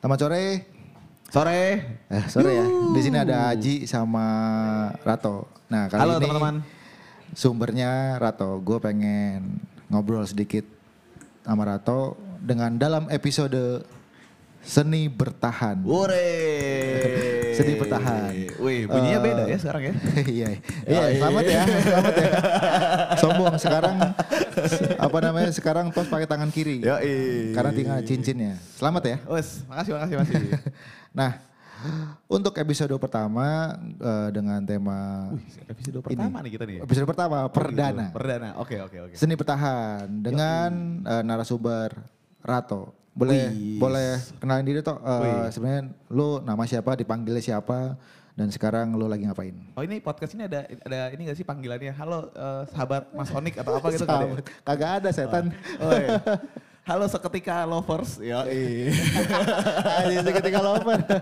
Selamat sore. Sore. Eh, sore ya. Di sini ada Aji sama Rato. Nah, kali Halo ini teman-teman. sumbernya Rato. Gue pengen ngobrol sedikit sama Rato dengan dalam episode seni bertahan. Wore. Sedih bertahan. Wih, bunyinya Eh, beda ya sekarang ya. iya, iya, selamat ya, selamat ya. Sombong sekarang apa namanya? Sekarang tos pakai tangan kiri. Yo, Karena tinggal cincinnya. Selamat ya. Wes, makasih makasih makasih. Nah, untuk episode pertama eh, dengan tema Wih, episode pertama nih kita nih. ya? episode pertama Oh, gitu. perdana Perdana. Oke, oke, oke. seni bertahan dengan eh, narasumber Rato. Boleh Wih. boleh kenalin diri toh. Wih. Sebenarnya lu nama siapa, dipanggilnya siapa, dan sekarang lu lagi ngapain? Oh ini podcast ini ada ada ini gak sih panggilannya? Halo eh, sahabat Mas Onik atau apa gitu kan? Kagak ada setan. Oh, iya. Halo seketika lovers. Ya, Aja ketika lover.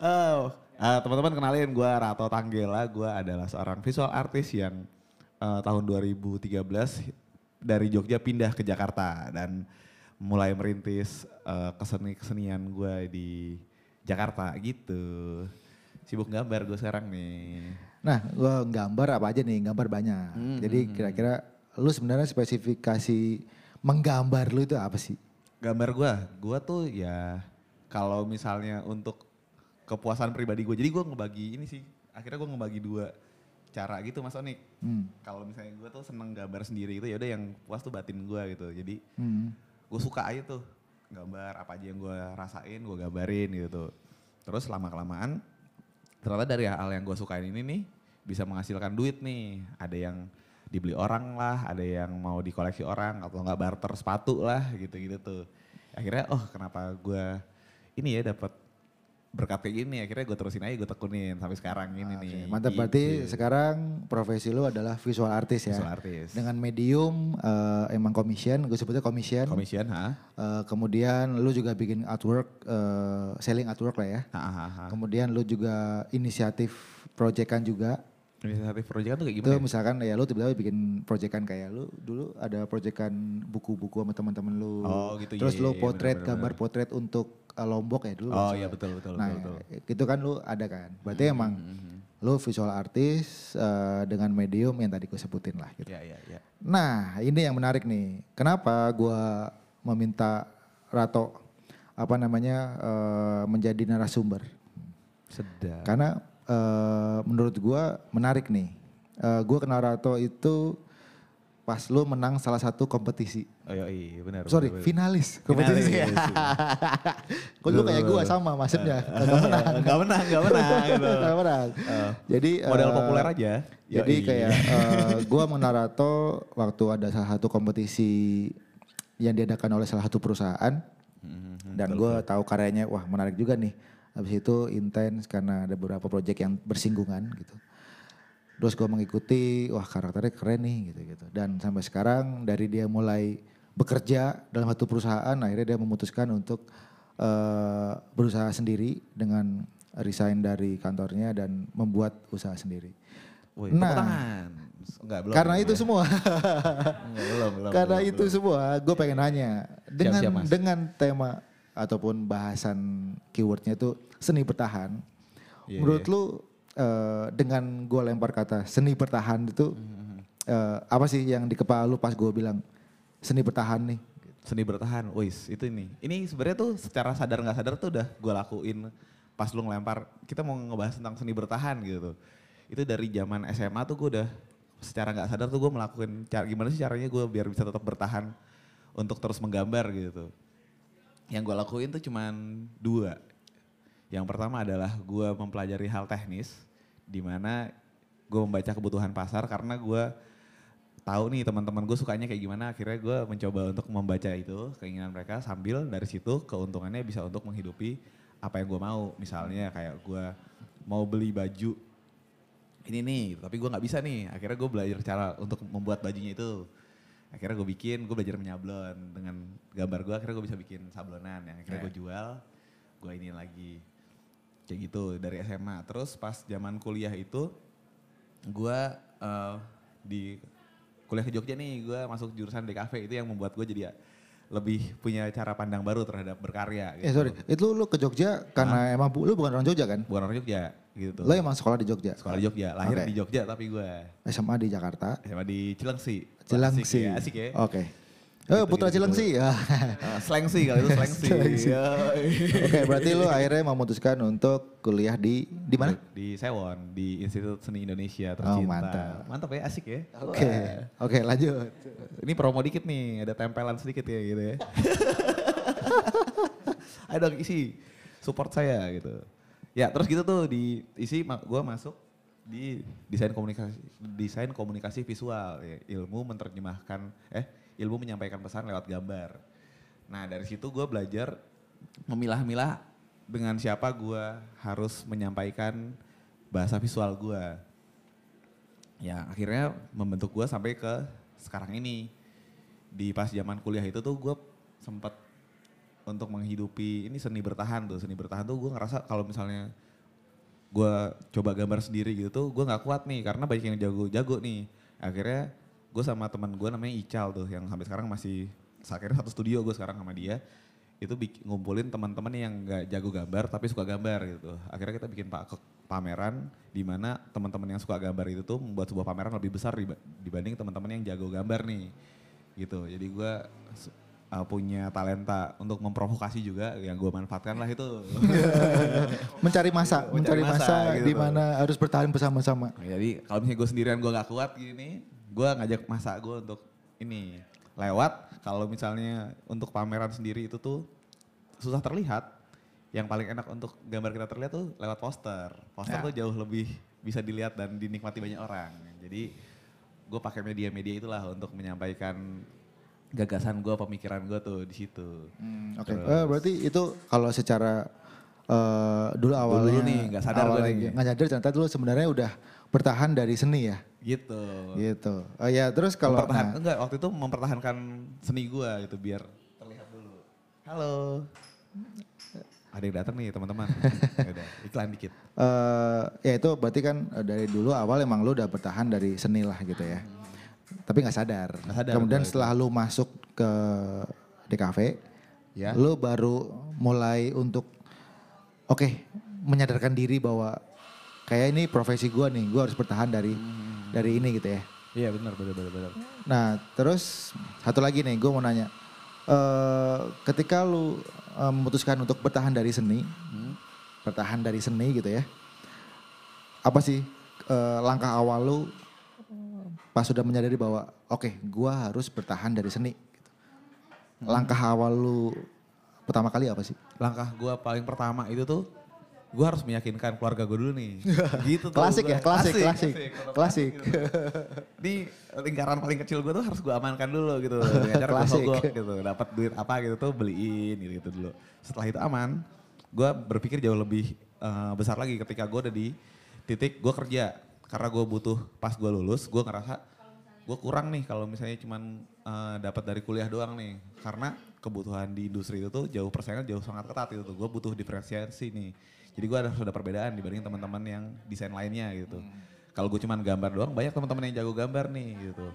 Oh, ah, teman-teman kenalin gue Rato Tanggela, gue adalah seorang visual artist yang eh, tahun 2013 dari Jogja pindah ke Jakarta dan mulai merintis eh, keseni kesenian gue di Jakarta gitu. Sibuk gambar gue sekarang nih. Nah, gua gambar apa aja nih? Gambar banyak. Hmm, Jadi kira-kira lu sebenarnya spesifikasi menggambar lu itu apa sih? Gambar gue, gue tuh ya kalau misalnya untuk kepuasan pribadi gue, jadi gue ngebagi ini sih. Akhirnya gue ngebagi dua cara gitu Mas Onik. Hmm. kalau misalnya gue tuh seneng gambar sendiri gitu ya udah yang puas tuh batin gue gitu jadi Hmm. Gue suka aja tuh gambar apa aja yang gue rasain gue gambarin gitu terus lama kelamaan ternyata dari hal yang gue sukain ini nih bisa menghasilkan duit nih. Ada yang dibeli orang lah ada yang mau dikoleksi orang atau nggak barter sepatu lah gitu gitu tuh. Akhirnya oh kenapa gue ini ya dapat berkat kayak gini akhirnya gue terusin aja gue tekunin sampai sekarang ini Oke, nih Mantap Gitu. berarti sekarang profesi lu adalah visual artist ya. Visual artist. Dengan medium eh, emang commission, gue sebutnya commission. Commission, ha? Eh, kemudian lu juga bikin artwork, eh, selling artwork lah ya. Ha, ha, ha. Kemudian lu juga inisiatif proyekan juga. Inisiatif proyek tuh kayak gimana? ya? misalkan ya lu tiba-tiba bikin proyekan kayak lu dulu ada proyekan buku-buku sama teman-teman lu. Oh, gitu, Terus iya, lu iya, potret bener-bener. gambar potret untuk Lombok ya dulu. Oh iya betul betul Nah, betul. betul. itu kan lu ada kan. Berarti Hmm, emang lu visual artist eh, dengan medium yang tadi gue sebutin lah gitu. Iya iya iya. Nah, ini yang menarik nih. Kenapa gua meminta Rato apa namanya eh, menjadi narasumber? Sedap. Karena eh, menurut gua menarik nih. Eh, gua kenal Rato itu pas lu menang salah satu kompetisi. Oh iya, iya benar. Sorry, benar, finalis kompetisi. Finalis, iya. Kok lu kayak gua sama maksudnya. Kagak menang. Enggak menang, enggak menang gitu. Kagak menang. Jadi Modal eh, populer aja. Jadi Yoi. kayak eh, gua sama Narato waktu ada salah satu kompetisi yang diadakan oleh salah satu perusahaan Mhm, dan gua tahu karyanya wah menarik juga nih. Habis itu intens karena ada beberapa proyek yang bersinggungan gitu. Terus gua mengikuti, wah karakternya keren nih gitu-gitu. Dan sampai sekarang dari dia mulai bekerja dalam satu perusahaan, akhirnya dia memutuskan untuk eh, berusaha sendiri dengan resign dari kantornya dan membuat usaha sendiri. Woi, Nah. tangan. Enggak belum. Karena belum itu ya. semua, Enggak belum belum. karena belum, itu belum. semua, gue pengen nanya dengan siap, Mas. dengan tema ataupun bahasan keywordnya itu seni bertahan. Iya, Menurut iya. lu eh, dengan gue lempar kata seni bertahan itu eh, apa sih yang di kepala lu pas gue bilang seni bertahan nih? Seni bertahan, wis itu ini. Ini sebenarnya tuh secara sadar nggak sadar tuh udah gue lakuin pas lu ngelempar. Kita mau ngebahas tentang seni bertahan gitu. Itu dari zaman SMA tuh gue udah secara nggak sadar tuh gue melakukan cara gimana sih caranya gue biar bisa tetap bertahan untuk terus menggambar gitu. Yang gue lakuin tuh cuman dua. Yang pertama adalah gue mempelajari hal teknis, di mana gue membaca kebutuhan pasar karena gue tahu nih teman-teman gue sukanya kayak gimana akhirnya gue mencoba untuk membaca itu keinginan mereka sambil dari situ keuntungannya bisa untuk menghidupi apa yang gue mau. Misalnya kayak gue mau beli baju ini nih tapi gue nggak bisa nih. Akhirnya gue belajar cara untuk membuat bajunya itu. Akhirnya gue bikin gue belajar menyablon dengan gambar gue akhirnya gue bisa bikin sablonan yang akhirnya gue jual gue ini lagi. Kayak gitu dari SMA terus pas zaman kuliah itu gue eh, di kuliah ke Jogja nih gue masuk jurusan DKV itu yang membuat gue jadi lebih punya cara pandang baru terhadap berkarya. Gitu. Eh sorry, itu lu ke Jogja karena emang bu- lu bukan orang Jogja kan? Bukan orang Jogja gitu. Lo emang sekolah di Jogja? Sekolah di Jogja, lahir Oke. di Jogja tapi gue SMA di Jakarta. SMA di Cilengsi. Cilengsi. Asik ya, asik ya. Oke. Eh Putra gitu. Cilengsi ya. Uh, Slengsi kalau itu Slengsi. Slengsi. Yoi. Oke, berarti lu akhirnya memutuskan untuk kuliah di di mana? Di Sewon, di Institut Seni Indonesia Oh, tercinta. mantap. Mantap ya, asik ya. Oke. Wah. Oke, lanjut. Ini promo dikit nih, ada tempelan sedikit ya gitu ya. Ayo dong isi, support saya gitu. Ya terus gitu tuh di isi gue masuk di desain komunikasi desain komunikasi visual ya, ilmu menerjemahkan eh ilmu menyampaikan pesan lewat gambar. Nah dari situ gue belajar memilah-milah dengan siapa gue harus menyampaikan bahasa visual gue. Ya akhirnya membentuk gue sampai ke sekarang ini. Di pas zaman kuliah itu tuh gue sempet untuk menghidupi ini seni bertahan tuh. Seni bertahan tuh gue ngerasa kalau misalnya gue coba gambar sendiri gitu tuh gue nggak kuat nih karena banyak yang jago-jago nih. Akhirnya gue sama teman gue namanya Ical tuh yang sampai sekarang masih akhirnya satu studio gue sekarang sama dia itu bik- ngumpulin teman-teman yang nggak jago gambar tapi suka gambar gitu. Akhirnya kita bikin pak pameran di mana teman-teman yang suka gambar itu tuh membuat sebuah pameran lebih besar diba- dibanding teman-teman yang jago gambar nih. Gitu. Jadi gue uh, punya talenta untuk memprovokasi juga yang gue manfaatkan lah itu. Mencari masa, mencari Mencari masa, masa, gitu di mana harus bertahan bersama-sama. Jadi kalau misalnya gue sendirian gue gak kuat gini, gue ngajak masa gue untuk ini lewat. Kalau misalnya untuk pameran sendiri itu tuh susah terlihat. Yang paling enak untuk gambar kita terlihat tuh lewat poster. Poster Ya. tuh jauh lebih bisa dilihat dan dinikmati banyak orang. Jadi gue pakai media-media itulah untuk menyampaikan gagasan gue, pemikiran gue tuh di situ. Hmm, Oke, Terus- Eh, berarti itu kalau secara eh, dulu awalnya Dulu nih, nggak sadar awalnya nih. nggak sadar ternyata dulu sebenarnya udah bertahan dari seni ya, Gitu. gitu. Oh ya, terus kalau Mempertahan- nah, enggak waktu itu mempertahankan seni gua gitu biar terlihat dulu. Halo. Ada yang datang nih teman-teman. Udah, iklan dikit. eh, ya itu berarti kan eh, dari dulu awal emang lu udah bertahan dari seni lah gitu ya. Tapi nggak sadar. Sadar Kemudian setelah lu masuk ke DKV, Ya. lu baru mulai untuk oke menyadarkan diri bahwa kayak ini profesi gua nih, gua harus bertahan dari Hmm. dari ini gitu ya. Iya benar benar benar benar. Nah, terus satu lagi nih, gue mau nanya, eh ketika lu eh, memutuskan untuk bertahan dari seni, Hmm. bertahan dari seni gitu ya, apa sih eh, langkah awal lu pas sudah menyadari bahwa, oke, gua harus bertahan dari seni. Gitu. Langkah awal lu pertama kali apa sih? Langkah gua paling pertama itu tuh gua harus meyakinkan keluarga gua dulu nih. gitu tuh. Klasik gua. ya, klasik, klasik, klasik, klasik. gitu. Ini lingkaran paling kecil gua tuh harus gua amankan dulu gitu. Gua Klasik. sogok gitu. Dapat duit apa gitu tuh beliin gitu, gitu dulu. Setelah itu aman, gua berpikir jauh lebih eh, besar lagi ketika gua udah di titik gua kerja. Karena gua butuh pas gua lulus, gua ngerasa gue kurang nih kalau misalnya cuman eh, dapat dari kuliah doang nih. Karena kebutuhan di industri itu tuh jauh persaingan jauh sangat ketat gitu tuh. Gue butuh diferensiasi nih. Jadi gue harus ada perbedaan dibanding teman-teman yang desain lainnya gitu. Kalau gue cuman gambar doang banyak teman-teman yang jago gambar nih gitu.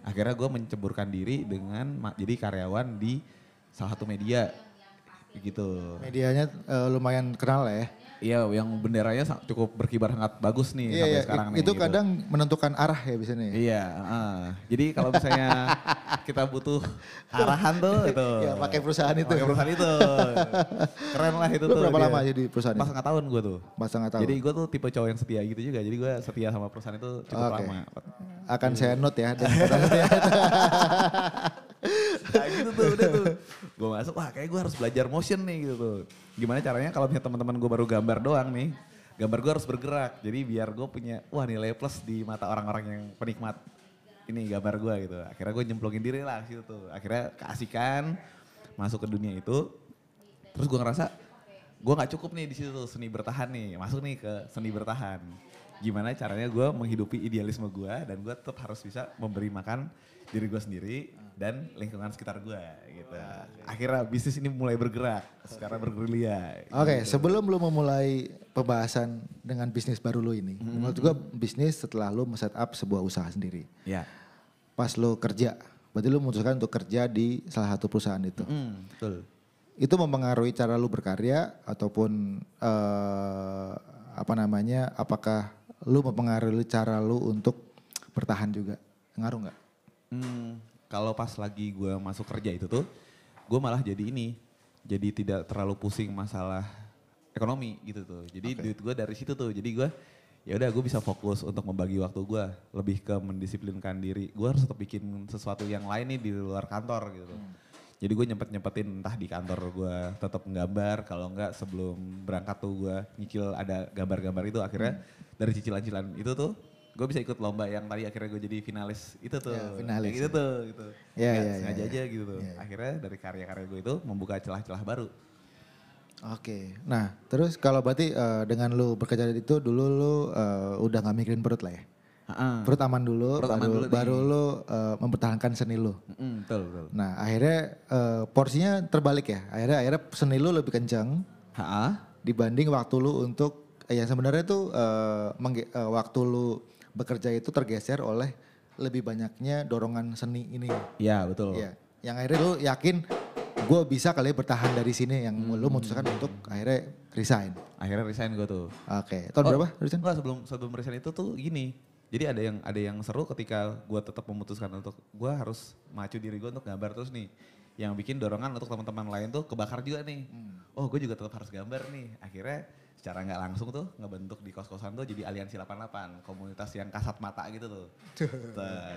Akhirnya gue menceburkan diri dengan jadi karyawan di salah satu media gitu. Medianya eh, lumayan kenal lah ya. Iya yang benderanya cukup berkibar sangat bagus nih Iya, sampai iya. sekarang It- nih itu gitu. kadang menentukan arah ya biasanya. ya. Iya, heeh. jadi kalau misalnya kita butuh arahan tuh itu. Ya, pakai perusahaan itu. Pakai perusahaan itu. Keren lah itu Lu tuh. berapa dia. lama jadi perusahaan Pas setengah tahun gue tuh. Pas setengah tahun. Jadi gue tuh tipe cowok yang setia gitu juga. Jadi gue setia sama perusahaan itu cukup Oke. lama. Akan saya note ya. dan. Nah gitu tuh udah tuh. Gue masuk, wah kayak gue harus belajar motion nih gitu tuh. Gimana caranya kalau misalnya teman-teman gue baru gambar doang nih. Gambar gue harus bergerak. Jadi biar gue punya, wah nilai plus di mata orang-orang yang penikmat ini gambar gue gitu. Akhirnya gue nyemplungin diri lah situ tuh. Akhirnya keasikan masuk ke dunia itu. Terus gue ngerasa gue nggak cukup nih di situ seni bertahan nih. Masuk nih ke seni bertahan. Gimana caranya gue menghidupi idealisme gue dan gue tetap harus bisa memberi makan diri gue sendiri dan lingkungan sekitar gue gitu. Akhirnya bisnis ini mulai bergerak secara bergerilya. Oke, sebelum lu memulai pembahasan dengan bisnis baru lu ini. Hmm. Menurut gua bisnis setelah lu set up sebuah usaha sendiri. Ya. Pas lu kerja, Berarti lu memutuskan untuk kerja di salah satu perusahaan itu. Hmm, betul. Itu mempengaruhi cara lu berkarya ataupun eh, apa namanya? Apakah lu mempengaruhi cara lu untuk bertahan juga? Ngaruh nggak? Hmm, kalau pas lagi gue masuk kerja itu tuh, gue malah jadi ini, jadi tidak terlalu pusing masalah ekonomi gitu tuh. Jadi Oke. duit gue dari situ tuh. Jadi gue ya udah gue bisa fokus untuk membagi waktu gue lebih ke mendisiplinkan diri. Gue harus tetap bikin sesuatu yang lain nih di luar kantor gitu. Jadi gue nyempet nyempetin entah di kantor gue tetap nggambar, kalau enggak sebelum berangkat tuh gue nyicil ada gambar-gambar itu akhirnya dari cicilan-cicilan itu tuh gue bisa ikut lomba yang tadi akhirnya gue jadi finalis itu tuh. Ya, finalis, gitu ya. tuh gitu. Ya, Nggak ya, ya, sengaja ya. aja gitu tuh. Ya, ya. Akhirnya dari karya-karya gue itu membuka celah-celah baru. Oke. Nah, terus kalau berarti eh, dengan lu bekerja itu dulu lu eh, udah nggak mikirin perut lah ya? Heeh. Perut aman dulu, Perut baru, aman dulu nih. baru lu eh, mempertahankan seni lu. Mm, betul, betul. Nah, akhirnya eh, porsinya terbalik ya. Akhirnya akhirnya seni lu lebih kencang Heeh. dibanding waktu lu untuk eh, yang sebenarnya tuh mengge- eh, waktu lu bekerja itu tergeser oleh lebih banyaknya dorongan seni ini. Iya, betul. Iya. Yang akhirnya lu yakin gue bisa kali ya bertahan dari sini yang lu memutuskan untuk akhirnya resign. Akhirnya resign gue tuh. Oke, tahun Oh, berapa resign? Enggak, sebelum sebelum resign itu tuh gini. Jadi ada yang ada yang seru ketika gue tetap memutuskan untuk gue harus maju diri gue untuk gambar terus nih. Yang bikin dorongan untuk teman-teman lain tuh kebakar juga nih. Oh gue juga tetap harus gambar nih. Akhirnya secara nggak langsung tuh ngebentuk di kos-kosan tuh jadi aliansi 88 komunitas yang kasat mata gitu tuh.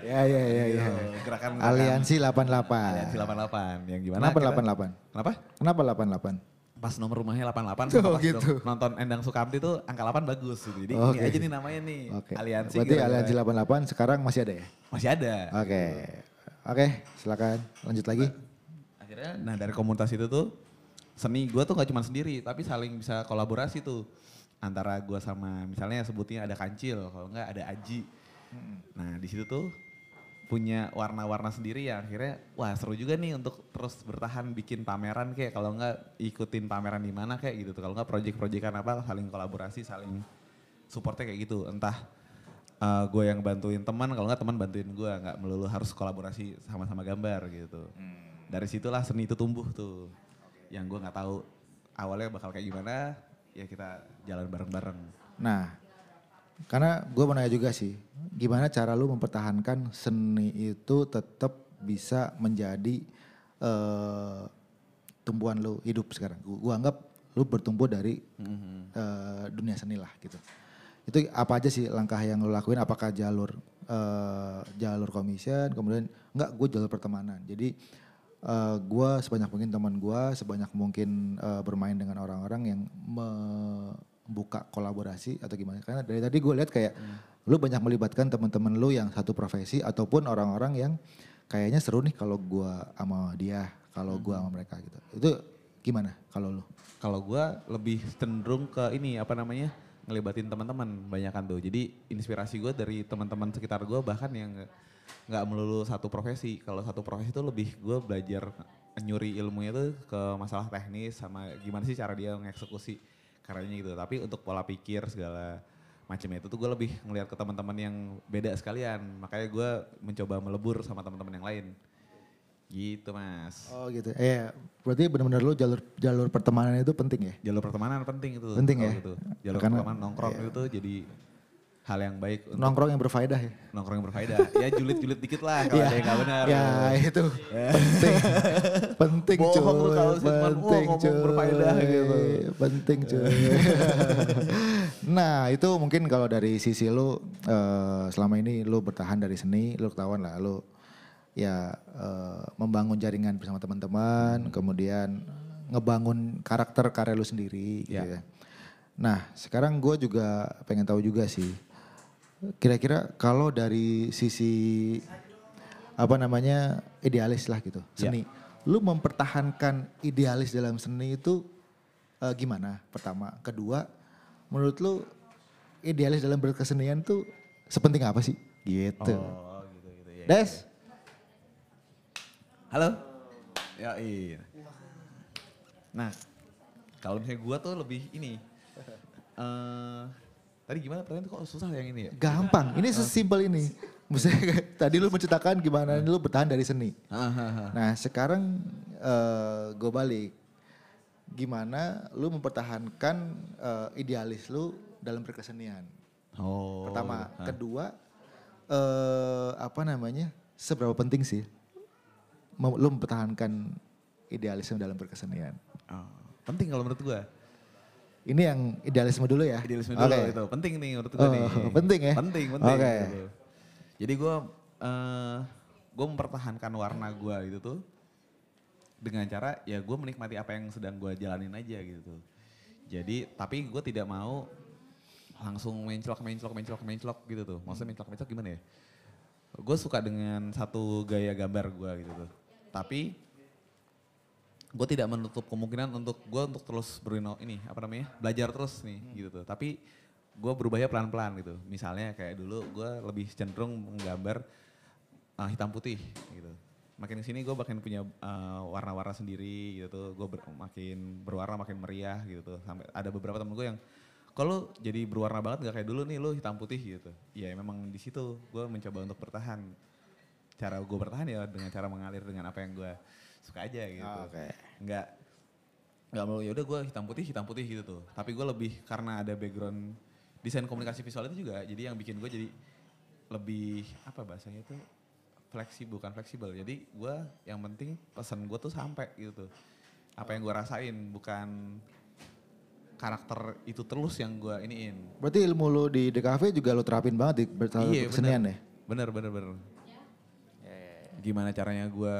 Ya ya ya ya. Gerakan Aliansi 88. Aliansi 88 yang gimana? Kenapa kita- 88? Kenapa? Kenapa 88? Pas nomor rumahnya 88 Tuh, sama pas gitu. nonton Endang Sukamti tuh angka 8 bagus gitu. Jadi Oke. ini aja nih namanya nih. Oke. Aliansi. Berarti gara-gara- Aliansi 88 sekarang masih ada ya? Masih ada. Oke. Oke, silakan lanjut lagi. Akhirnya nah dari komunitas itu tuh seni gue tuh gak cuma sendiri tapi saling bisa kolaborasi tuh antara gue sama misalnya sebutnya ada kancil kalau enggak ada aji. Nah di situ tuh punya warna-warna sendiri yang akhirnya wah seru juga nih untuk terus bertahan bikin pameran kayak kalau enggak ikutin pameran di mana kayak gitu tuh. Kalau enggak project-projectan apa saling kolaborasi saling supportnya kayak gitu. Entah uh, gue yang bantuin teman kalau enggak teman bantuin gue nggak melulu harus kolaborasi sama-sama gambar gitu. Dari situlah seni itu tumbuh tuh. Yang gue nggak tahu awalnya bakal kayak gimana ya kita jalan bareng-bareng. Nah, karena gue mau nanya juga sih, gimana cara lu mempertahankan seni itu tetap bisa menjadi eh, tumbuhan lu hidup sekarang. Gue anggap lu bertumbuh dari eh, dunia seni lah gitu. Itu apa aja sih langkah yang lu lakuin? Apakah jalur eh, jalur commission, kemudian enggak gue jalur pertemanan. Jadi eh, gue sebanyak mungkin teman gue, sebanyak mungkin eh, bermain dengan orang-orang yang membuka kolaborasi atau gimana. Karena dari tadi gue lihat kayak lu banyak melibatkan teman-teman lu yang satu profesi ataupun orang-orang yang kayaknya seru nih kalau gue sama dia, kalau gue sama mereka gitu. Itu gimana kalau lu? Kalau gue lebih cenderung ke ini apa namanya ngelibatin teman-teman banyakan tuh. Jadi inspirasi gue dari teman-teman sekitar gue bahkan yang nggak melulu satu profesi. Kalau satu profesi itu lebih gue belajar nyuri ilmunya tuh ke masalah teknis sama gimana sih cara dia mengeksekusi karyanya gitu. Tapi untuk pola pikir segala macamnya itu tuh gue lebih ngeliat ke teman-teman yang beda sekalian. Makanya gue mencoba melebur sama teman-teman yang lain. Gitu mas. Oh gitu. Eh, berarti benar-benar lu jalur jalur pertemanan itu penting ya? Jalur pertemanan penting itu. Penting ya? Gitu. Jalur Karena- pertemanan nongkrong itu jadi hal yang baik untuk Nongkrong yang berfaedah ya? nongkrong yang berfaedah. ya julid-julid dikit lah kalau Ya, ada yang gak benar. Ya itu penting. penting Bohong cuy. lu kalau penting ngomong cuy. berfaedah gitu. Penting cuy. nah itu mungkin kalau dari sisi lu eh, selama ini lu bertahan dari seni, lu ketahuan lah lu ya eh, membangun jaringan bersama teman-teman, kemudian ngebangun karakter karya lu sendiri gitu Ya. ya. Nah sekarang gue juga pengen tahu juga sih, kira-kira kalau dari sisi apa namanya idealis lah gitu Ya. seni, lu mempertahankan idealis dalam seni itu eh, gimana? Pertama, kedua, menurut lu idealis dalam berkesenian tuh sepenting apa sih? Gitu. Oh gitu gitu ya. Des, Halo. Ya iya. Nah, kalau misalnya gua tuh lebih ini. eh tadi gimana pertanyaan kok susah yang ini ya? gampang. Ini sesimpel ini. Kayak tadi lu menceritakan gimana lu bertahan dari seni. Hahaha. Nah sekarang eh gue balik. Gimana lu mempertahankan eh, idealis lu dalam berkesenian? Oh. Pertama, ah. kedua eh apa namanya? Seberapa penting sih lu mempertahankan idealisme dalam berkesenian? Oh, penting kalau menurut gua. Ini yang idealisme dulu ya. Idealisme dulu Oke. itu penting nih menurut gua Oh, nih. penting ya? Penting, penting. Oke. gitu. Jadi gua eh gua mempertahankan warna gua gitu tuh dengan cara ya gua menikmati apa yang sedang gua jalanin aja gitu tuh. Jadi tapi gua tidak mau langsung menclok menclok menclok menclok gitu tuh. Maksudnya menclok menclok gimana ya? Gue suka dengan satu gaya gambar gua gitu tuh. Tapi gue tidak menutup kemungkinan untuk gue untuk terus berino ini apa namanya belajar terus nih gitu. Tuh tapi gue berubahnya pelan pelan gitu. Misalnya kayak dulu gue lebih cenderung menggambar uh, hitam putih gitu. Makin ke sini gue makin punya uh, warna-warna sendiri gitu tuh. Gue makin berwarna makin meriah gitu tuh. Sampai ada beberapa temen gue yang kalau jadi berwarna banget nggak kayak dulu nih? Lo hitam putih gitu. Ya memang di situ gue mencoba untuk bertahan. Cara gue bertahan ya dengan cara mengalir dengan apa yang gue suka aja gitu Oh, Oke. nggak nggak mau ya udah gue hitam putih hitam putih gitu tuh tapi gue lebih karena ada background desain komunikasi visual itu juga jadi yang bikin gue jadi lebih apa bahasanya itu fleksibel bukan fleksibel jadi gue yang penting pesan gue tuh sampai gitu tuh apa yang gue rasain bukan karakter itu terus yang gue iniin Berarti ilmu lu di DKV juga lu terapin banget di bertahan Iya kesenian bener. ya? Bener bener bener. Gimana caranya gue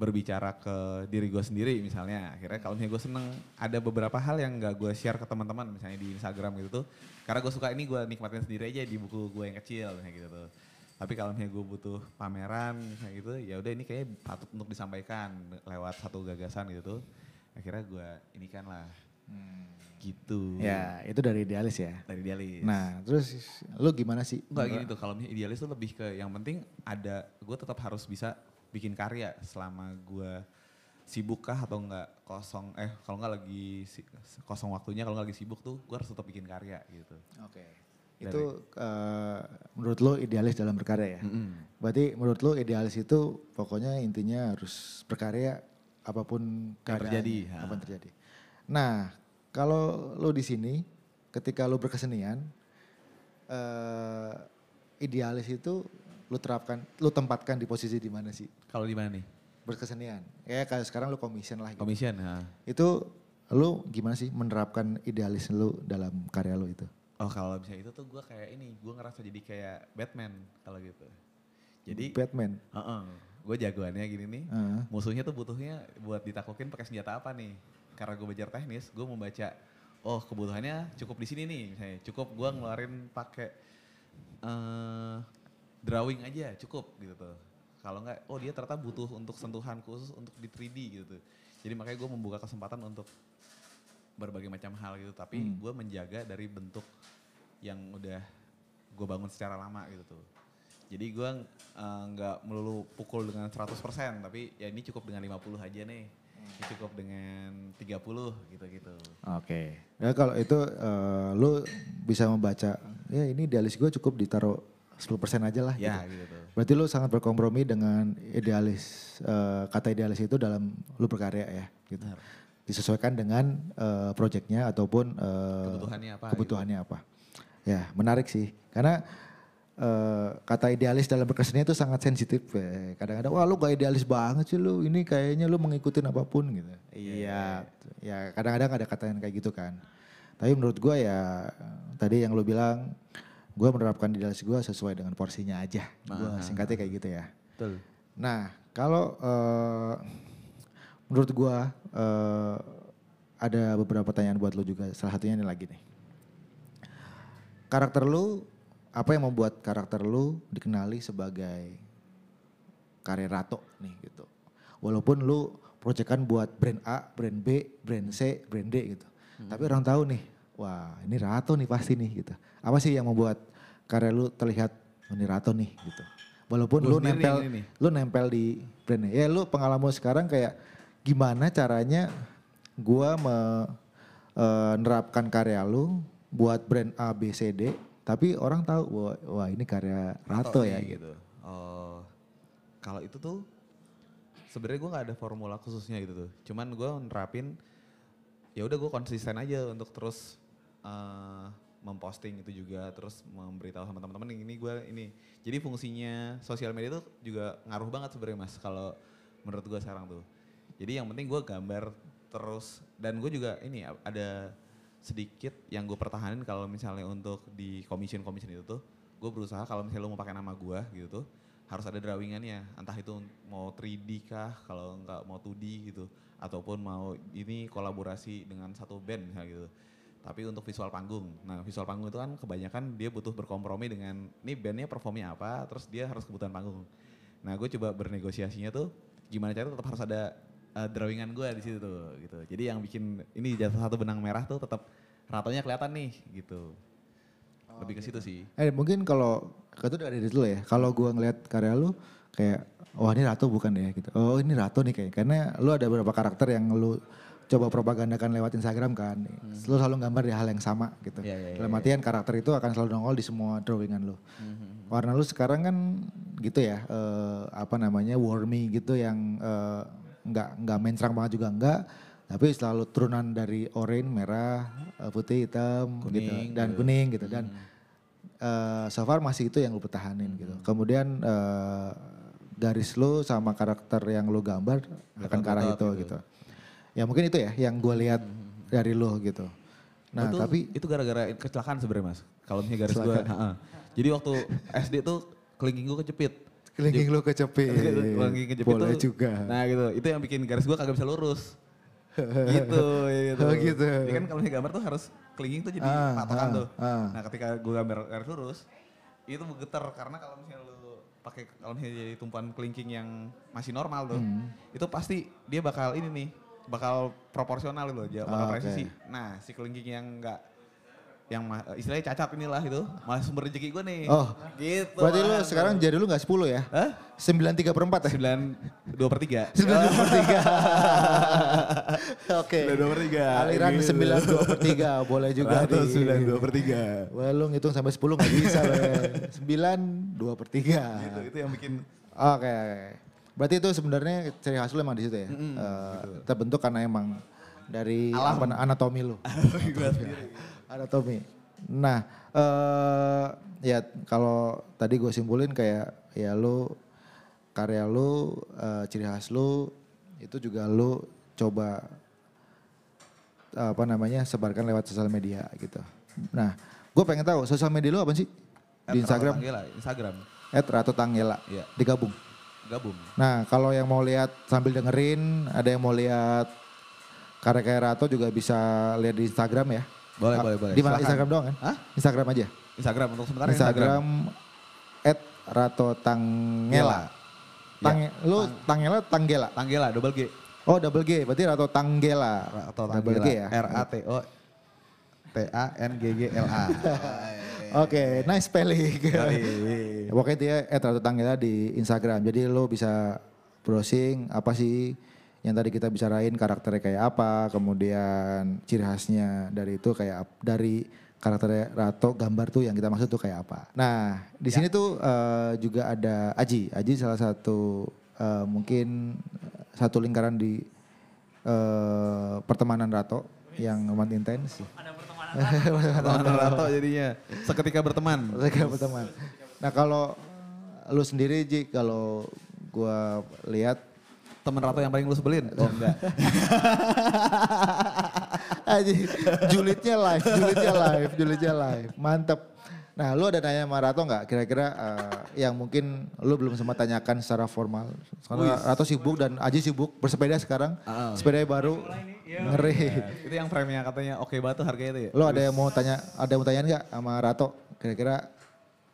berbicara ke diri gue sendiri misalnya. Akhirnya kalau misalnya gue seneng ada beberapa hal yang gak gue share ke teman-teman misalnya di Instagram gitu tuh. Karena gue suka ini gue nikmatin sendiri aja di buku gue yang kecil misalnya gitu tuh. Tapi kalau misalnya gue butuh pameran misalnya gitu ya udah ini kayaknya patut untuk disampaikan lewat satu gagasan gitu tuh. Akhirnya gue ini kan lah gitu. Ya, itu dari idealis ya. Dari dialis. Nah, terus lu gimana sih? Enggak gini tuh, kalau misalnya idealis tuh lebih ke yang penting ada, gue tetap harus bisa bikin karya selama gue sibuk kah atau enggak kosong, eh kalau enggak lagi si- kosong waktunya, kalau enggak lagi sibuk tuh gue harus tetap bikin karya gitu. Oke. Itu eh, menurut lu idealis dalam berkarya ya? Mm-mm. Berarti menurut lu idealis itu pokoknya intinya harus berkarya apa pun Yang keadaannya, terjadi, ha. Apa yang terjadi. Nah, kalau lu di sini ketika lu berkesenian eh idealis itu lu terapkan, lu tempatkan di posisi di mana sih? Kalau di mana nih? Berkesenian. Ya kayak sekarang lu commission lah gitu. Commission, ha. Itu lu gimana sih menerapkan idealis lu dalam karya lu itu? Oh kalau bisa itu tuh gue kayak ini, gue ngerasa jadi kayak Batman kalau gitu. Jadi, Batman. gue jagoannya gini nih, Heeh. musuhnya tuh butuhnya buat ditaklukin pakai senjata apa nih? Karena gue belajar teknis, gue membaca, oh kebutuhannya cukup di sini nih, misalnya cukup gue ngeluarin pakai eh drawing aja cukup gitu tuh. Kalau enggak, oh dia ternyata butuh untuk sentuhan khusus untuk di 3D gitu. tuh. Jadi makanya gue membuka kesempatan untuk berbagai macam hal gitu, tapi Hmm. gue menjaga dari bentuk yang udah gue bangun secara lama gitu tuh. Jadi gue eh, nggak melulu pukul dengan 100% tapi ya ini cukup dengan 50 aja nih. Ini cukup dengan 30 gitu-gitu. Oke. Ya kalau itu eh, lu bisa membaca, ya ini idealis gue cukup ditaruh 10% aja lah Ya gitu. gitu. Berarti lu sangat berkompromi dengan idealis, eh, kata idealis itu dalam lu berkarya ya gitu. Benar. Disesuaikan dengan eh, proyeknya ataupun eh, Kebutuhannya apa, Kebutuhannya apa. Ya menarik sih. Karena eh, kata idealis dalam berkesenian itu sangat sensitif. eh. Kadang-kadang wah lu gak idealis banget sih lu. Ini kayaknya lu mengikutin apa pun gitu. Iya. Ya kadang-kadang ada kata yang kayak gitu kan. Tapi menurut gua ya tadi yang lu bilang gua menerapkan idealis gua sesuai dengan porsinya aja. Gua Ah. singkatnya kayak gitu ya. Betul. Nah, kalau eh, menurut gua eh, ada beberapa pertanyaan buat lo juga. Salah satunya ini lagi nih. Karakter lu, apa yang membuat karakter lu dikenali sebagai karya Rato nih gitu. Walaupun lu proyekan buat brand A, brand B, brand C, brand D gitu. Tapi orang tahu nih, wah ini Rato nih pasti nih gitu. Apa sih yang membuat karya lu terlihat "Oh, ini Rato nih gitu. Walaupun Gua lu sendiri nempel ini lu nempel di brandnya. Ya lu pengalaman sekarang kayak gimana caranya gua menerapkan karya lu buat brand A, B, C, D, tapi orang tahu wah, wah ini karya Rato ya nih, gitu. Oh, kalau itu tuh sebenarnya gue nggak ada formula khususnya gitu tuh. Cuman gue nerapin ya udah gue konsisten aja untuk terus eh, memposting itu juga terus memberitahu sama teman-teman ini gue ini. Jadi fungsinya sosial media tuh juga ngaruh banget sebenarnya mas kalau menurut gue sekarang tuh. Jadi yang penting gue gambar terus dan gue juga ini ada sedikit yang gue pertahanin kalau misalnya untuk di commission commission itu tuh gue berusaha kalau misalnya lo mau pakai nama gue gitu tuh harus ada drawingannya entah itu mau 3D kah kalau nggak mau 2D gitu ataupun mau ini kolaborasi dengan satu band misalnya gitu tapi untuk visual panggung. Nah visual panggung itu kan kebanyakan dia butuh berkompromi dengan ini bandnya performnya apa? Terus dia harus kebutuhan panggung. Nah gue coba bernegosiasinya tuh gimana caranya tetap harus ada uh, drawingan gue di situ tuh gitu. Jadi yang bikin ini jatuh satu benang merah tuh tetap ratonya kelihatan nih gitu. Lebih ke situ sih. Eh mungkin kalau itu dari dulu ya. Kalau gua ngeliat karya lu kayak wah ini Rato bukan ya? Gitu. Oh ini Rato nih kayak. Karena lu ada beberapa karakter yang lu coba propagandakan lewat Instagram kan. Lu selalu gambar di hal yang sama gitu. Iya, iya, iya, Dalam artian karakter itu akan selalu nongol di semua drawingan lu. Warna lu sekarang kan gitu ya eh, apa namanya warmy gitu yang eh, nggak nggak mencerang banget juga enggak tapi selalu turunan dari oranye, merah, eh, putih, hitam gitu Kuning, dan gitu. kuning gitu dan eh, so far masih itu yang lu pertahanin gitu. Kemudian eh, garis lu sama karakter yang lu gambar akan ke arah itu tetap gitu. Ya mungkin itu ya yang gue lihat dari lu gitu. Nah itu, tapi itu gara-gara kecelakaan sebenarnya mas. Kalau misalnya garis gue, jadi waktu SD tuh kelingking gue kecepit. kelingking lu kecepit. Kelingking kecepit Boleh tuh, juga. Nah gitu, itu yang bikin garis gue kagak bisa lurus. gitu, ya gitu. Oh, gitu. Jadi kan kalau misalnya gambar tuh harus kelingking tuh jadi Ah, patokan ah, tuh. ah. Nah ketika gue gambar garis lurus, itu bergetar karena kalau misalnya lu pakai kalau misalnya jadi tumpuan kelingking yang masih normal tuh, Hmm. itu pasti dia bakal ini nih, bakal proporsional gitu loh, bakal Ah, oke. presisi. Nah si kelingking yang enggak yang ma- istilahnya cacat inilah itu malah sumber rezeki gue nih. Oh, gitu. Berarti lu sekarang jadi lu gak 10 ya? Hah? 9 3 per 4 ya? 9 2 per 3. 9 2 per 3. Oke. 9 2 per 3. Aliran Gitu. 9 2 per 3 boleh juga Atau di. 9 2 per 3. Wah lu ngitung sampai 10 gak bisa loh ya. 9 2 per 3. Gitu, itu yang bikin Oke, oke. Berarti itu sebenarnya ciri khas lu emang di situ ya? Eh, terbentuk karena emang dari apa, anatomi lu. anatomi. Nah, eh ya kalau tadi gue simpulin kayak ya lu karya lu, eh, ciri khas lu itu juga lu coba apa namanya sebarkan lewat sosial media gitu. Nah, gue pengen tahu sosial media lu apa sih di Instagram? Tanggela, Instagram. Ratu Tanggela. Iya. Digabung. Gabung. Nah, kalau yang mau lihat sambil dengerin, ada yang mau lihat karya-karya Rato juga bisa lihat di Instagram ya. Boleh, Ah, boleh, boleh. Di mana. Instagram doang kan? Hah? Instagram aja. Instagram untuk sementara Instagram. Instagram at Rato Tanggela. Tang, lu Tanggela Tanggela. Tanggela double G. Oh double G, berarti Rato Tanggela. Double Tanggela. G ya. R A T O T A N G G L A. Oke, nice spelling. Yoi. Pokoknya dia at Rato Tanggela di Instagram. Jadi lo bisa browsing apa sih yang tadi kita bicarain karakternya kayak apa, kemudian ciri khasnya dari itu kayak dari karakternya Rato gambar tuh yang kita maksud tuh kayak apa. Nah di sini tuh eh, juga ada Aji. Aji salah satu eh, mungkin satu lingkaran di eh, pertemanan Rato yang amat intens. ada pertemanan Teman Rato jadinya seketika berteman. Mereka berteman. Nah kalau lu sendiri Ji, kalau gua lihat Teman Rato yang paling lu sebelin? Oh enggak. aja julidnya live, julidnya live, julidnya live. Mantep. Nah lu ada nanya sama Rato nggak kira-kira eh, yang mungkin lu belum sempat tanyakan secara formal. Karena Rato sibuk dan Aji sibuk bersepeda sekarang. Ah. Sepeda baru. Ngeri. itu yang frame-nya katanya oke banget tuh harganya itu ya? Lo ada yang mau tanya, ada yang mau tanya nggak sama Rato? Kira-kira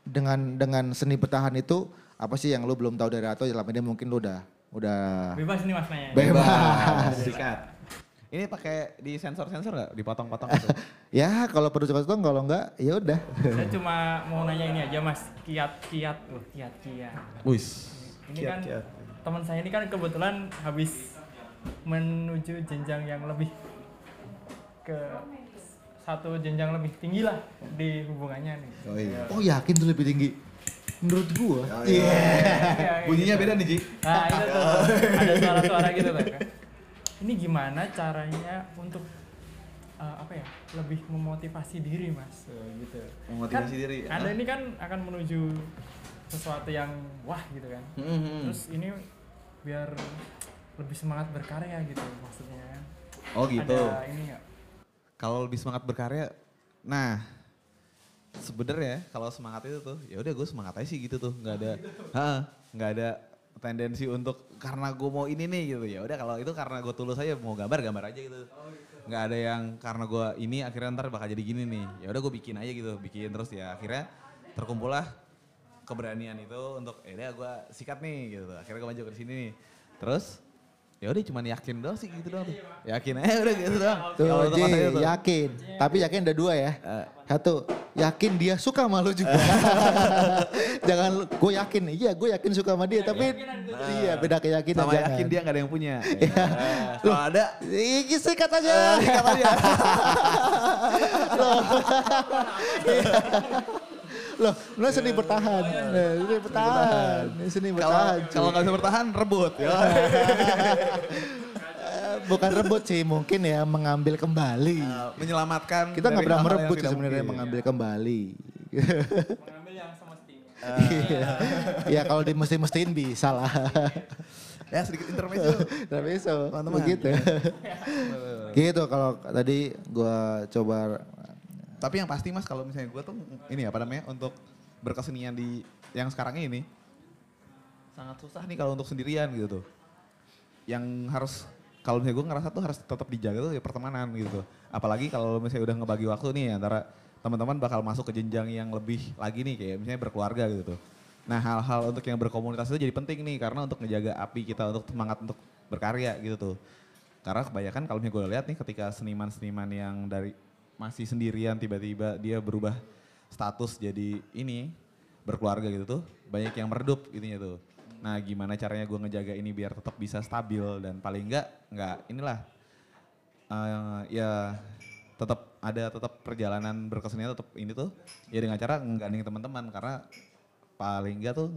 dengan dengan seni bertahan itu apa sih yang lu belum tahu dari Rato? Selama ini mungkin lu udah udah bebas nih mas nanya bebas. Sikat. Ini pakai di sensor-sensor nggak? Dipotong-potong gitu? ya kalau perlu cepat kalau enggak ya udah. saya cuma mau nanya ini aja mas kiat kiat tuh kiat kiat Wis. ini kan teman saya ini kan kebetulan habis menuju jenjang yang lebih ke satu jenjang lebih tinggi lah di hubungannya nih. Oh iya. Oh yakin tuh lebih tinggi? Menurut gua. Iya. Iya, Bunyinya gitu. beda nih, Ji. Nah itu tuh ada suara-suara gitu tuh kan. Ini gimana caranya untuk eh, apa ya lebih memotivasi diri mas Eh, gitu. Memotivasi Kan diri, Anda ah. ini kan akan menuju sesuatu yang wah gitu kan. Hmm. Terus ini biar lebih semangat berkarya gitu maksudnya kan. Oh gitu. Ada ini nggak? Kalau lebih semangat berkarya, nah sebenarnya kalau semangat itu tuh, ya udah gue semangat aja sih gitu tuh, nggak ada, nggak ada tendensi untuk karena gue mau ini nih gitu. Ya udah kalau itu karena gue tulus aja mau gambar gambar aja gitu. Nggak ada yang karena gue ini akhirnya ntar bakal jadi gini nih. Ya udah gue bikin aja gitu bikin terus ya. Akhirnya terkumpul lah keberanian itu untuk ya udah gue sikat nih gitu. Akhirnya gue maju ke sini nih. Terus ya udah cuman yakin doang sih gitu doang tuh yakin aja udah gitu doang Tuh tuh. yakin. Tapi yakin ada dua ya. Eh. Satu, yakin dia suka sama lu juga. jangan gue yakin, iya gue yakin suka sama dia. Tapi iya beda keyakinan sama jangan. yakin dia gak ada yang punya. Ya. Kalau ada, Ih, sikat aja. sikat aja. Loh, lu seni bertahan. Nah, seni bertahan. Ini seni Kalau bertahan. kalau nggak bisa bertahan, rebut. Ya. Eh, Bukan rebut sih, mungkin ya mengambil kembali. Menyelamatkan. Kita nggak pernah merebut sebenarnya mengambil kembali. Mengambil yang semestinya. ya kalau dimesti-mestiin bisa lah. Ya sedikit intermezzo. So, Teman-teman. begitu. gitu kalau tadi gua coba Tapi yang pasti mas kalau misalnya gue tuh ini apa namanya untuk berkesenian di yang sekarang ini sangat susah nih kalau untuk sendirian gitu tuh. Yang harus kalau misalnya gue ngerasa tuh harus tetap dijaga tuh ya pertemanan gitu tuh. Apalagi kalau misalnya udah ngebagi waktu nih antara teman-teman bakal masuk ke jenjang yang lebih lagi nih kayak misalnya berkeluarga gitu tuh. Nah hal-hal untuk yang berkomunitas itu jadi penting nih karena untuk ngejaga api kita untuk semangat untuk berkarya gitu tuh. Karena kebanyakan kalau misalnya gue lihat nih ketika seniman-seniman yang dari masih sendirian tiba-tiba dia berubah status jadi ini berkeluarga gitu tuh. Banyak yang meredup ininya tuh. Nah gimana caranya gue ngejaga ini biar tetap bisa stabil dan paling enggak enggak inilah eh, ya tetap ada tetap perjalanan berkesenian tetap ini tuh. Ya dengan cara menggandeng teman-teman karena paling enggak tuh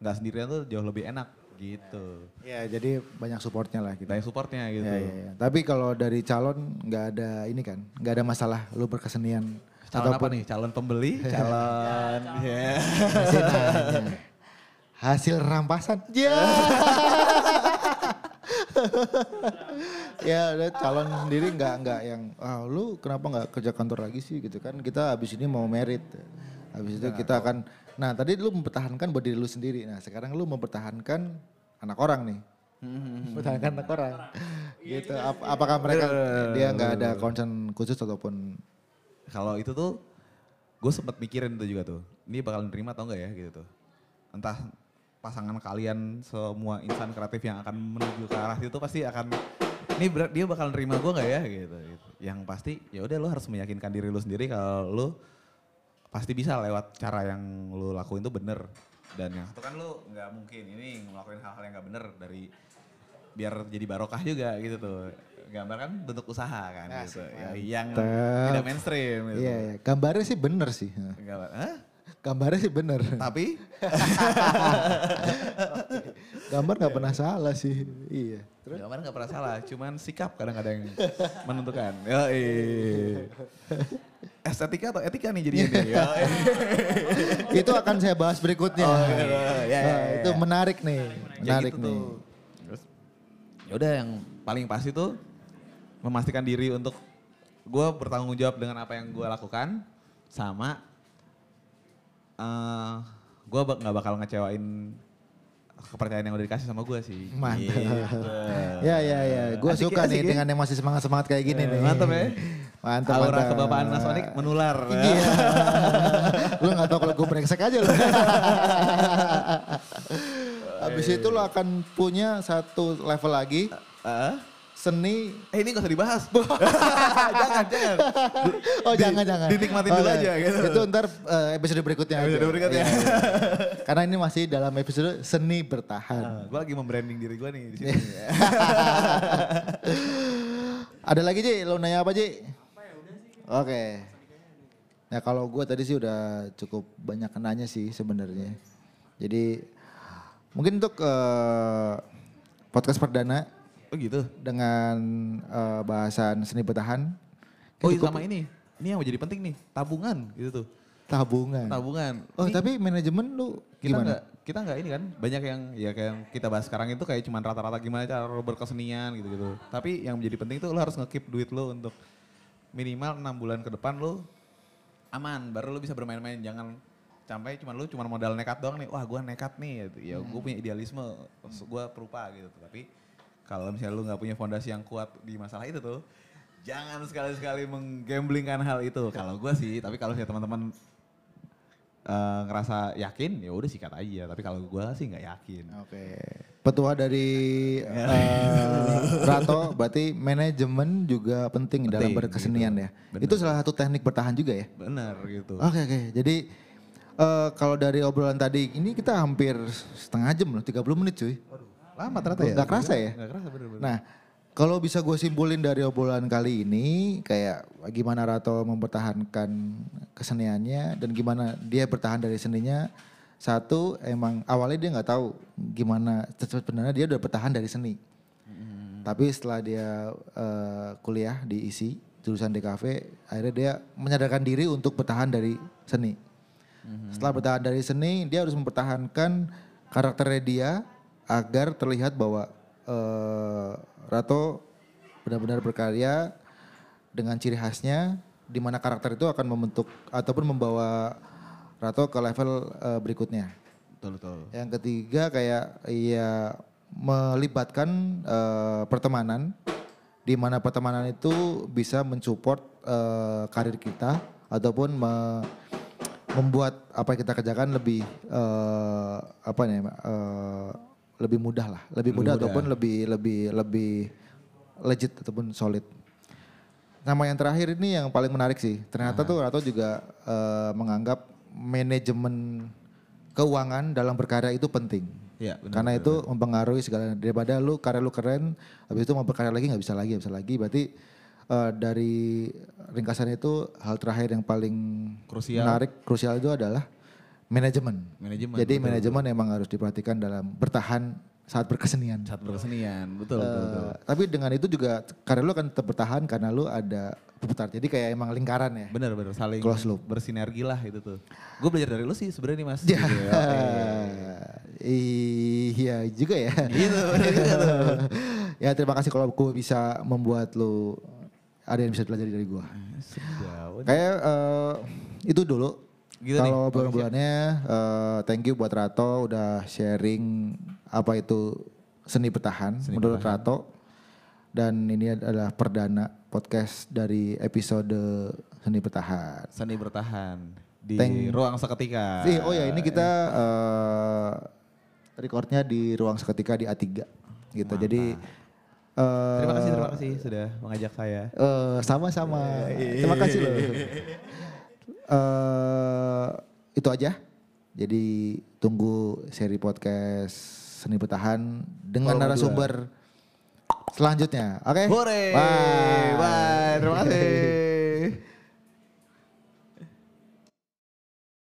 nggak sendirian tuh jauh lebih enak gitu. ya jadi banyak supportnya lah gitu. Banyak supportnya gitu. Ya, ya, ya. Tapi kalau dari calon nggak ada ini kan, nggak ada masalah lu berkesenian Calon apa nih? Calon pembeli? Calon ya. Masih nanya. Hasil rampasan. Ya. ya udah calon sendiri nggak nggak yang ah lu kenapa nggak kerja kantor lagi sih gitu kan kita habis ini mau merit habis itu kita akan nah tadi lu mempertahankan buat diri lu sendiri. Nah sekarang lu mempertahankan anak orang nih. Mempertahankan anak orang. Gitu Ap- apakah mereka dia nggak ada concern khusus ataupun? Kalau itu tuh gue sempat mikirin itu juga tuh. Ini bakal nerima atau enggak ya gitu tuh. Entah pasangan kalian semua insan kreatif yang akan menuju ke arah itu pasti akan ini dia bakal nerima gue nggak ya? Gitu, gitu. Yang pasti ya udah lo harus meyakinkan diri lo sendiri kalau lo pasti bisa lewat cara yang lo lakuin tuh bener. Dan yang satu kan lo nggak mungkin ini ngelakuin hal-hal yang nggak bener dari biar jadi barokah juga gitu tuh. Gambar kan bentuk usaha kan gitu. Ya, yang tidak mainstream gitu. iya, iya. gambarnya sih bener sih Gambar, hah? gambarnya sih bener Tapi gambar nggak pernah salah sih iya gambar nggak pernah salah, cuman sikap kadang ada yang menentukan. Yo, Estetika atau etika nih jadinya nih. Yoi. itu akan saya bahas berikutnya. Oh, gitu. Ya, ya, Nah, ya, itu ya. menarik nih, Ya menarik gitu nih. ya yang paling pasti tuh memastikan diri untuk gue bertanggung jawab dengan apa yang gue lakukan sama eh gue nggak bakal ngecewain kepercayaan yang udah dikasih sama gue sih. Mantap. Gitu. Ya ya ya, gue Asik suka ya, asik nih ya. dengan yang masih semangat semangat kayak gini Eh, nih. mantap ya. Mantap Aura mantap. kebapaan Mas Onik menular. Iya. lu gak tau kalau gue brengsek aja lu. Habis itu lo akan punya satu level lagi Heeh. Seni. Eh ini gak usah dibahas. jangan, jangan. Oh Di- jangan jangan. dinikmatin Oh, dulu iya. aja gitu. Itu ntar eh, episode berikutnya aja. Episode berikutnya. Iya, iya. Karena ini masih dalam episode seni bertahan. gue lagi membranding diri gue nih di sini. Ada lagi Ji, lo nanya apa Ji? Oke. Ya kalau gue tadi sih udah cukup banyak nanya sih sebenarnya. Jadi mungkin untuk eh, podcast perdana Oh gitu. dengan eh, bahasan seni bertahan. Oh iya sama ini. Ini yang menjadi penting nih, tabungan gitu tuh. tabungan. Tabungan. Oh Ini tapi manajemen lu kita gimana? nggak kita nggak ini kan banyak yang ya kayak yang kita bahas sekarang itu kayak cuman rata-rata gimana cara berkesenian gitu-gitu. Tapi yang menjadi penting tuh lo harus nge-keep duit lo untuk minimal enam bulan ke depan lo aman baru lo bisa bermain-main jangan sampai cuman lu cuman modal nekat doang nih wah gua nekat nih ya gue punya idealisme gue perupa gitu tapi kalau misalnya lu nggak punya fondasi yang kuat di masalah itu tuh jangan sekali-sekali menggamblingkan hal itu kalau gue sih tapi kalau misalnya teman-teman eh, ngerasa yakin ya udah sikat aja tapi kalau gue sih nggak yakin Oke. Petua dari eh, Rato berarti manajemen juga penting, dalam Penting, berkesenian gitu. ya. Bener. Itu salah satu teknik bertahan juga ya. bener gitu Oke oke. Jadi eh, kalau dari obrolan tadi ini kita hampir setengah jam loh, 30 menit cuy. Lama ternyata ya Nggak kerasa ya? nggak kerasa bener-bener Nah, kalau bisa gue simpulin dari obrolan kali ini, kayak gimana Rato mempertahankan keseniannya dan gimana dia bertahan dari seninya. Satu, emang awalnya dia nggak tahu gimana sebenarnya dia udah bertahan dari seni. Tapi setelah dia eh, kuliah di ISI, jurusan DKV, akhirnya dia menyadarkan diri untuk bertahan dari seni. Setelah bertahan dari seni, dia harus mempertahankan karakternya dia agar terlihat bahwa eh, Rato benar-benar berkarya dengan ciri khasnya, di mana karakter itu akan membentuk ataupun membawa Rato ke level eh, berikutnya. betul betul Yang ketiga kayak ya melibatkan eh, pertemanan di mana pertemanan itu bisa mensupport eh, karir kita ataupun me- membuat apa yang kita kerjakan lebih eh, apa nih eh, lebih mudah lah, lebih, mudah, mudah. ataupun lebih lebih lebih legit ataupun solid. Nama yang terakhir ini yang paling menarik sih. Ternyata tuh Rato juga eh, menganggap manajemen keuangan dalam berkarya itu penting. Iya, benar, Karena itu mempengaruhi segala daripada lu karya lu keren, habis itu mau berkarya lagi nggak bisa lagi, nggak bisa lagi. Berarti eh, dari ringkasan itu hal terakhir yang paling Krusial. menarik, krusial itu adalah manajemen. Manajemen, Jadi betul, manajemen emang harus diperhatikan dalam bertahan saat berkesenian. saat berkesenian betul betul, betul. Eh, tapi dengan itu juga karya lu akan tetap bertahan karena lu ada putar. Jadi kayak emang lingkaran ya. bener bener saling Close loop. bersinergi lah itu tuh gue belajar dari lu sih sebenarnya nih mas Ya. Gitu ya. Iya juga ya. Gitu, tuh. ya terima kasih kalau gue bisa membuat lu ada yang bisa belajar dari gue. Sejauh. Kayak eh, itu dulu. Gitu nih, kalau bulan-bulannya eh, thank you buat Rato udah sharing apa itu seni bertahan menurut Rato. Dan ini adalah perdana podcast dari episode seni bertahan. Seni bertahan di Thank- ruang seketika. Oh ya ini kita eh recordnya di ruang seketika di A3 gitu. Jadi eh, Terima kasih terima kasih sudah mengajak saya. eh, sama-sama. Terima kasih loh. Eh, itu aja. Jadi tunggu seri podcast seni bertahan dengan narasumber selanjutnya. Oke? Hore. Bye. Bye. Terima kasih.